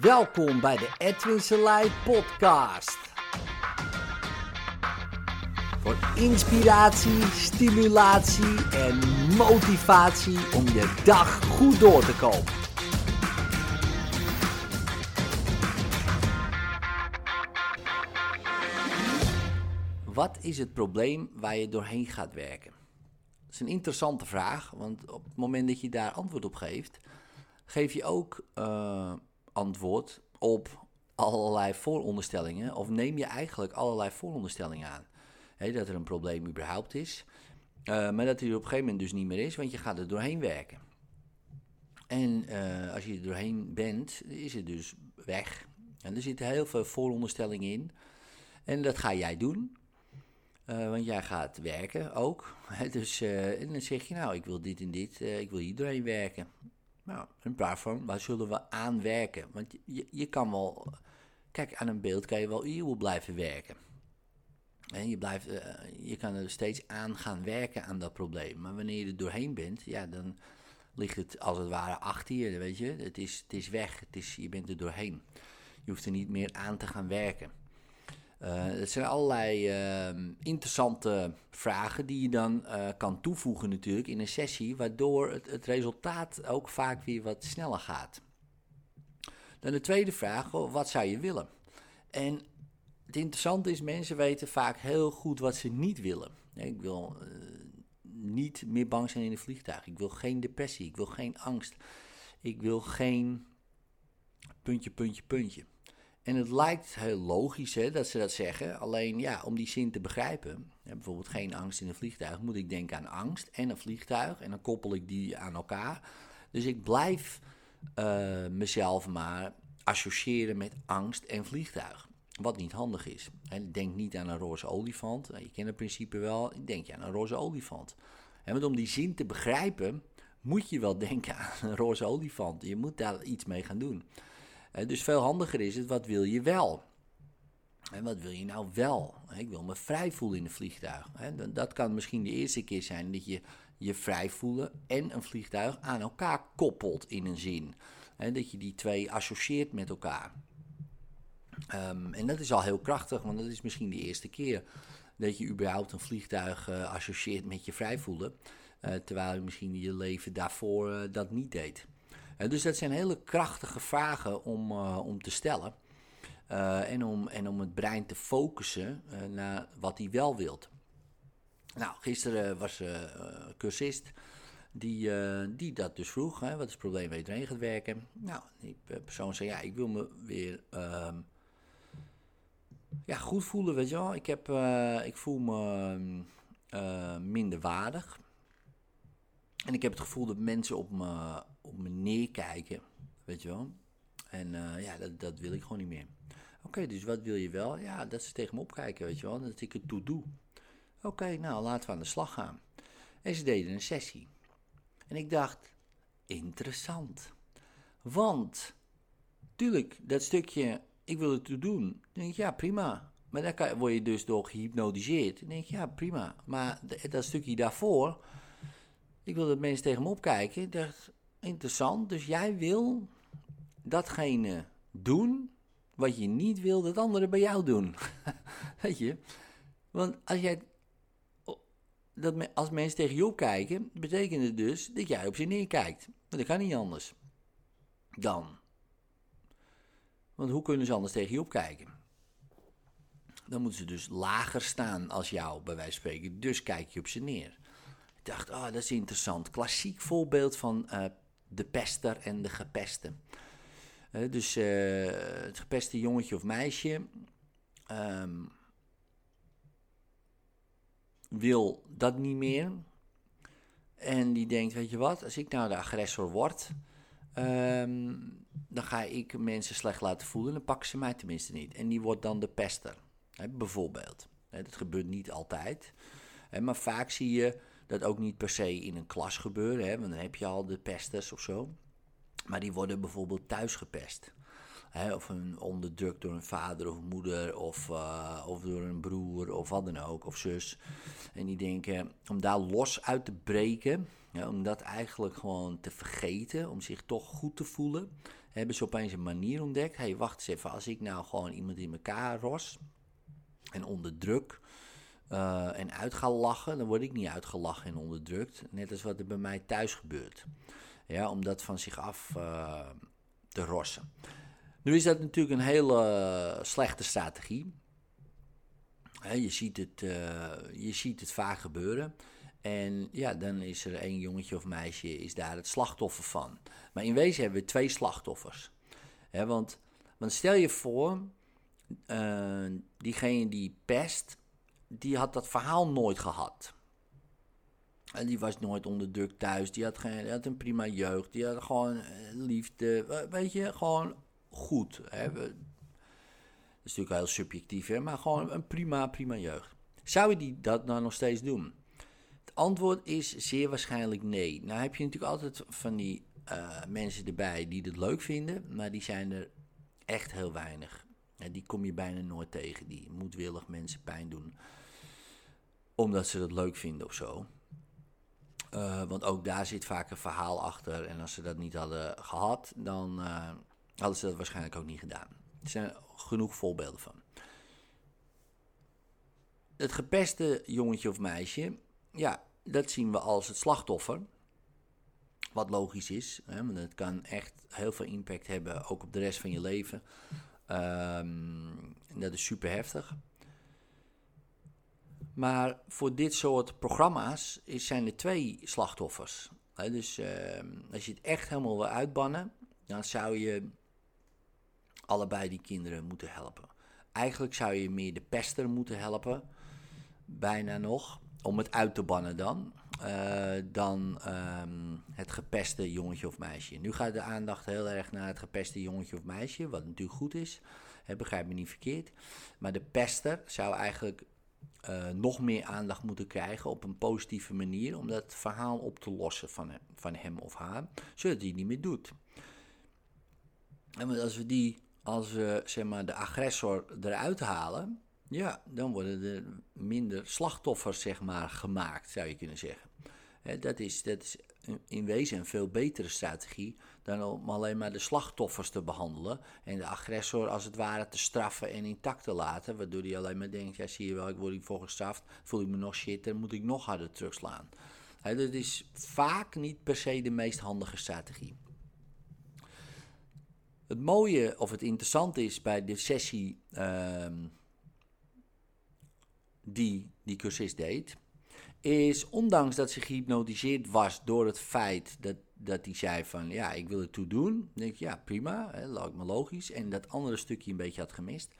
Welkom bij de Edwin Selei podcast. Voor inspiratie, stimulatie en motivatie om je dag goed door te komen. Wat is het probleem waar je doorheen gaat werken? Dat is een interessante vraag, want op het moment dat je daar antwoord op geeft, geef je ook uh, antwoord op allerlei vooronderstellingen, of neem je eigenlijk allerlei vooronderstellingen aan. dat er een probleem überhaupt is, uh, maar dat hij er op een gegeven moment dus niet meer is, want je gaat er doorheen werken. En uh, als je er doorheen bent, is het dus weg. En er zitten heel veel vooronderstellingen in. En dat ga jij doen. Uh, want jij gaat werken ook. dus en dan zeg je, nou, ik wil dit en dit, ik wil hier doorheen werken. Nou, een paar van, waar zullen we aan werken? Want je, je kan wel, kijk, aan een beeld kan je wel eeuwen blijven werken. En je, blijft, je kan er steeds aan gaan werken aan dat probleem. Maar wanneer je er doorheen bent, ja, dan ligt het als het ware achter je, weet je. Het is, het is weg, het is, je bent er doorheen. Je hoeft er niet meer aan te gaan werken. Uh, het zijn allerlei uh, interessante vragen die je dan uh, kan toevoegen natuurlijk in een sessie, waardoor het, het, resultaat ook vaak weer wat sneller gaat. Dan de tweede vraag, wat zou je willen? En het interessante is, mensen weten vaak heel goed wat ze niet willen. Ik wil niet meer bang zijn in een vliegtuig. Ik wil geen depressie. Ik wil geen angst. Ik wil geen puntje, puntje, puntje. En het lijkt heel logisch hè, dat ze dat zeggen. Alleen ja, om die zin te begrijpen, bijvoorbeeld geen angst in een vliegtuig, moet ik denken aan angst en een vliegtuig. En dan koppel ik die aan elkaar. Dus ik blijf uh, mezelf maar associëren met angst en vliegtuig. Wat niet handig is. Ik denk niet aan een roze olifant. Je kent het principe wel. Denk aan een roze olifant. En want om die zin te begrijpen, moet je wel denken aan een roze olifant. Je moet daar iets mee gaan doen. Dus veel handiger is het, wat wil je wel? En wat wil je nou wel? Ik wil me vrij voelen in een vliegtuig. Dat kan misschien de eerste keer zijn dat je je vrij voelen en een vliegtuig aan elkaar koppelt in een zin. Dat je die twee associeert met elkaar. Um, en dat is al heel krachtig, want dat is misschien de eerste keer dat je überhaupt een vliegtuig uh, associeert met je vrij voelen. Uh, terwijl je misschien je leven daarvoor uh, dat niet deed. Dus dat zijn hele krachtige vragen om, uh, om te stellen. Uh, en, om, en om het brein te focussen naar wat hij wel wilt. Nou, gisteren was een cursist die, die dat dus vroeg. Hè, wat is het probleem waar je doorheen gaat werken? Nou, die persoon zei, ja, ik wil me weer ehm, ja, goed voelen, weet je wel. Ik, heb, ik voel me minder waardig. En ik heb het gevoel dat mensen op me, op me neerkijken, weet je wel. En uh, ja, dat, dat wil ik gewoon niet meer. Oké, dus wat wil je wel? Ja, dat ze tegen me opkijken, weet je wel. Dat ik het toe doe. Oké, nou, laten we aan de slag gaan. En ze deden een sessie. En ik dacht, interessant. Want, tuurlijk, dat stukje, ik wil het toe doen. Dan denk ik, ja, prima. Maar dan word je dus door gehypnotiseerd. Dan denk ik, ja, prima. Maar dat stukje daarvoor ik wil dat mensen tegen me opkijken. Ik dacht, interessant. Dus jij wil datgene doen wat je niet wil dat anderen bij jou doen. Weet je? Want als jij dat als mensen tegen je opkijken, betekent het dus dat jij op ze neerkijkt. Dat kan niet anders. Dan. Want hoe kunnen ze anders tegen je opkijken? Dan moeten ze dus lager staan als jou, bij wijze van spreken. Dus kijk je op ze neer dacht, oh, dat is interessant. Klassiek voorbeeld van uh, de pester en de gepeste. Dus uh, het gepeste jongetje of meisje um, wil dat niet meer. En die denkt, weet je wat, als ik nou de agressor word, um, dan ga ik mensen slecht laten voelen. Dan pakken ze mij tenminste niet. En die wordt dan de pester, hè, bijvoorbeeld. Hè, dat gebeurt niet altijd. Hè, maar vaak zie je dat ook niet per se in een klas gebeuren, hè, want dan heb je al de pesters of zo. Maar die worden bijvoorbeeld thuis gepest. Hè, of een onderdrukt door een vader of moeder, of, uh, of door een broer, of wat dan ook, of zus. En die denken, om daar los uit te breken, ja, om dat eigenlijk gewoon te vergeten, om zich toch goed te voelen. hebben ze opeens een manier ontdekt. hey, wacht eens even, als ik nou gewoon iemand in elkaar ros en onderdruk uh, en uit lachen, dan word ik niet uitgelachen en onderdrukt. Net als wat er bij mij thuis gebeurt. Ja, om dat van zich af uh, te rossen. Nu is dat natuurlijk een hele slechte strategie. je, ziet het, uh, je ziet het vaak gebeuren. En ja, dan is er één jongetje of meisje is daar het slachtoffer van. Maar in wezen hebben we twee slachtoffers. want, want stel je voor, diegene die pest, die had dat verhaal nooit gehad. En die was nooit onderdrukt thuis. Die had, geen, had een prima jeugd. Die had gewoon eh, liefde. Weet je, gewoon goed. Hè? Dat is natuurlijk heel subjectief, hè? maar gewoon een prima, prima jeugd. Zou je die dat nou nog steeds doen? Het antwoord is zeer waarschijnlijk nee. Nou heb je natuurlijk altijd van die uh, mensen erbij die het leuk vinden, maar die zijn er echt heel weinig. Ja, die kom je bijna nooit tegen, die moedwillig mensen pijn doen, omdat ze dat leuk vinden of zo. Uh, want ook daar zit vaak een verhaal achter. En als ze dat niet hadden gehad, dan uh, hadden ze dat waarschijnlijk ook niet gedaan. Er zijn genoeg voorbeelden van. Het gepeste jongetje of meisje, ja, dat zien we als het slachtoffer. Wat logisch is, hè, want het kan echt heel veel impact hebben, ook op de rest van je leven. Um, dat is super heftig. Maar voor dit soort programma's zijn er twee slachtoffers. dus uh, als je het echt helemaal wil uitbannen, dan zou je allebei die kinderen moeten helpen. Eigenlijk zou je meer de pester moeten helpen, bijna nog, om het uit te bannen dan, uh, dan um, het gepeste jongetje of meisje. Nu gaat de aandacht heel erg naar het gepeste jongetje of meisje, wat natuurlijk goed is. He, begrijp me niet verkeerd. Maar de pester zou eigenlijk uh, nog meer aandacht moeten krijgen op een positieve manier om dat verhaal op te lossen van hem, van hem of haar, zodat hij niet meer doet. En als we die, als we zeg maar de agressor eruit halen, ja, dan worden er minder slachtoffers zeg maar gemaakt, zou je kunnen zeggen. Dat, is, dat is in wezen een veel betere strategie dan om alleen maar de slachtoffers te behandelen en de agressor als het ware te straffen en intact te laten, waardoor hij alleen maar denkt, ja zie je wel, ik word hiervoor gestraft, voel ik me nog shit, dan moet ik nog harder terugslaan. dat is vaak niet per se de meest handige strategie. Het mooie of het interessante is bij de sessie uh, die die cursist deed, is ondanks dat ze gehypnotiseerd was door het feit dat, dat hij zei van ja, ik wil het toe doen. Denk ja, prima, hè, lijkt me logisch. En dat andere stukje een beetje had gemist.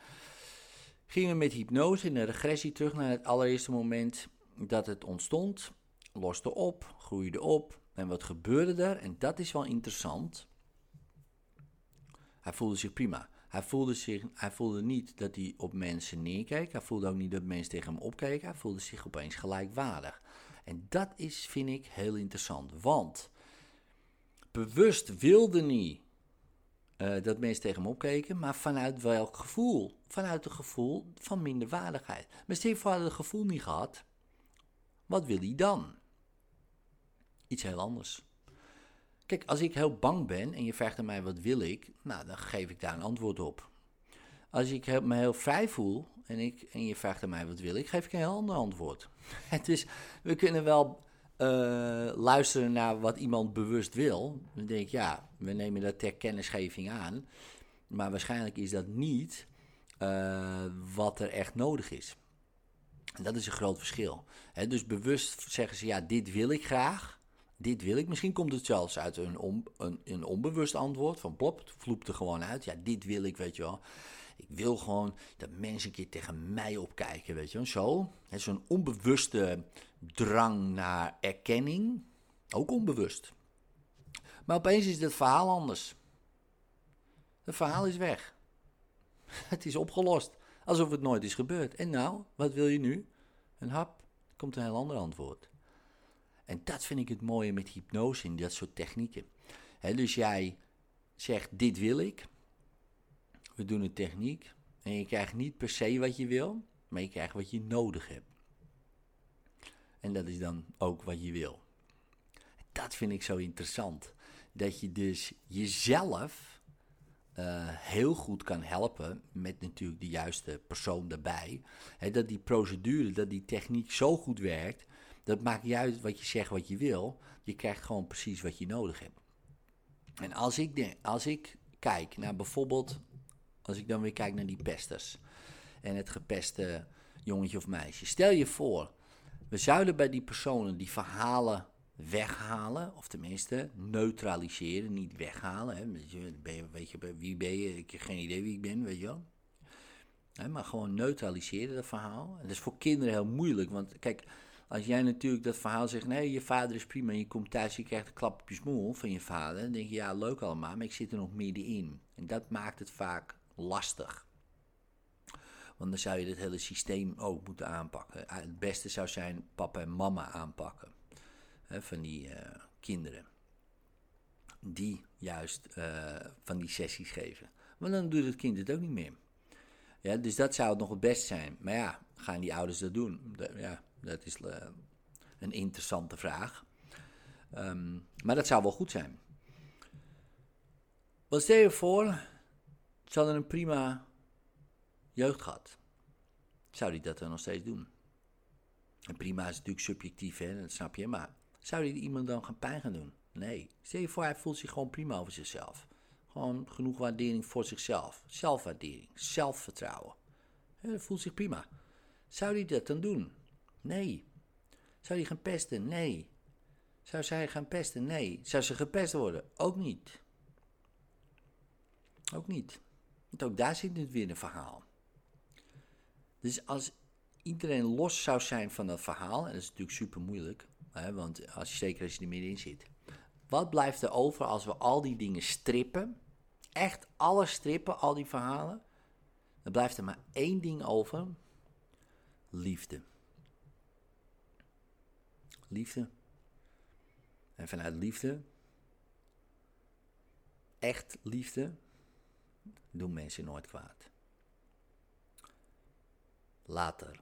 Gingen we met hypnose in de regressie terug naar het allereerste moment dat het ontstond. Loste op, groeide op. En wat gebeurde er? En dat is wel interessant. Hij voelde zich prima. Hij voelde, zich, hij voelde niet dat hij op mensen neerkeek. Hij voelde ook niet dat mensen tegen hem opkeken. Hij voelde zich opeens gelijkwaardig. En dat is, vind ik, heel interessant. Want bewust wilde niet uh, dat mensen tegen hem opkeken, maar vanuit welk gevoel? Vanuit het gevoel van minderwaardigheid. Maar Steve had het gevoel niet gehad. Wat wil hij dan? Iets heel anders. Kijk, als ik heel bang ben en je vraagt aan mij wat wil ik, nou dan geef ik daar een antwoord op. Als ik me heel vrij voel en, ik, en je vraagt aan mij wat wil ik, geef ik een heel ander antwoord. dus we kunnen wel uh, luisteren naar wat iemand bewust wil. Dan denk ik, ja, we nemen dat ter kennisgeving aan. Maar waarschijnlijk is dat niet uh, wat er echt nodig is. Dat is een groot verschil. Dus bewust zeggen ze, ja, dit wil ik graag dit wil ik. Misschien komt het zelfs uit een, een, een onbewust antwoord. Van plop, het vloept er gewoon uit. Ja, dit wil ik, weet je wel. Ik wil gewoon dat mensen een keer tegen mij opkijken, weet je wel. Zo. Een onbewuste drang naar erkenning. Ook onbewust. Maar opeens is het verhaal anders. Het verhaal is weg. Het is opgelost. Alsof het nooit is gebeurd. En nou, wat wil je nu? Een hap. Komt een heel ander antwoord. En dat vind ik het mooie met hypnose in dat soort technieken. dus jij zegt: Dit wil ik. We doen een techniek. En je krijgt niet per se wat je wil, maar je krijgt wat je nodig hebt. En dat is dan ook wat je wil. Dat vind ik zo interessant. Dat je dus jezelf eh, heel goed kan helpen met natuurlijk de juiste persoon daarbij. Dat die procedure, dat die techniek zo goed werkt, dat maakt niet uit wat je zegt, wat je wil. Je krijgt gewoon precies wat je nodig hebt. En als ik, denk, als ik kijk naar bijvoorbeeld, als ik dan weer kijk naar die pesters en het gepeste jongetje of meisje. Stel je voor, we zouden bij die personen die verhalen weghalen, of tenminste neutraliseren, niet weghalen. Hè. Je, weet je, wie ben je? Ik heb geen idee wie ik ben, weet je wel. maar gewoon neutraliseren dat verhaal. En dat is voor kinderen heel moeilijk, want kijk, als jij natuurlijk dat verhaal zegt, nee, je vader is prima, je komt thuis, je krijgt een klap op je smoel van je vader, dan denk je, ja, leuk allemaal, maar ik zit er nog middenin. En dat maakt het vaak lastig. Want dan zou je het hele systeem ook moeten aanpakken. Ah, het beste zou zijn papa en mama aanpakken van die uh, kinderen. Die juist uh, van die sessies geven. Want dan doet het kind het ook niet meer. Ja, dus dat zou het nog het best zijn. Maar ja, gaan die ouders dat doen? ja, dat is uh, een interessante vraag. Um, maar dat zou wel goed zijn. Wat stel je voor, ze hadden een prima jeugd gehad. Zou die dat dan nog steeds doen? En prima is natuurlijk subjectief, hè, dat snap je, maar zou die iemand dan gaan pijn gaan doen? Nee. Stel je voor, hij voelt zich gewoon prima over zichzelf. Gewoon genoeg waardering voor zichzelf. Zelfwaardering, zelfvertrouwen. Hij voelt zich prima. Zou hij dat dan doen? Nee. Zou hij gaan pesten? Nee. Zou zij gaan pesten? Nee. Zou ze gepest worden? Ook niet. Ook niet. Want ook daar zit het weer een verhaal. Dus als iedereen los zou zijn van dat verhaal, en dat is natuurlijk super moeilijk, hè, want als zeker als je er middenin zit. Wat blijft er over als we al die dingen strippen? Echt alles strippen, al die verhalen. Dan blijft er maar één ding over: liefde. Liefde. En vanuit liefde, echt liefde, doen mensen nooit kwaad. Later.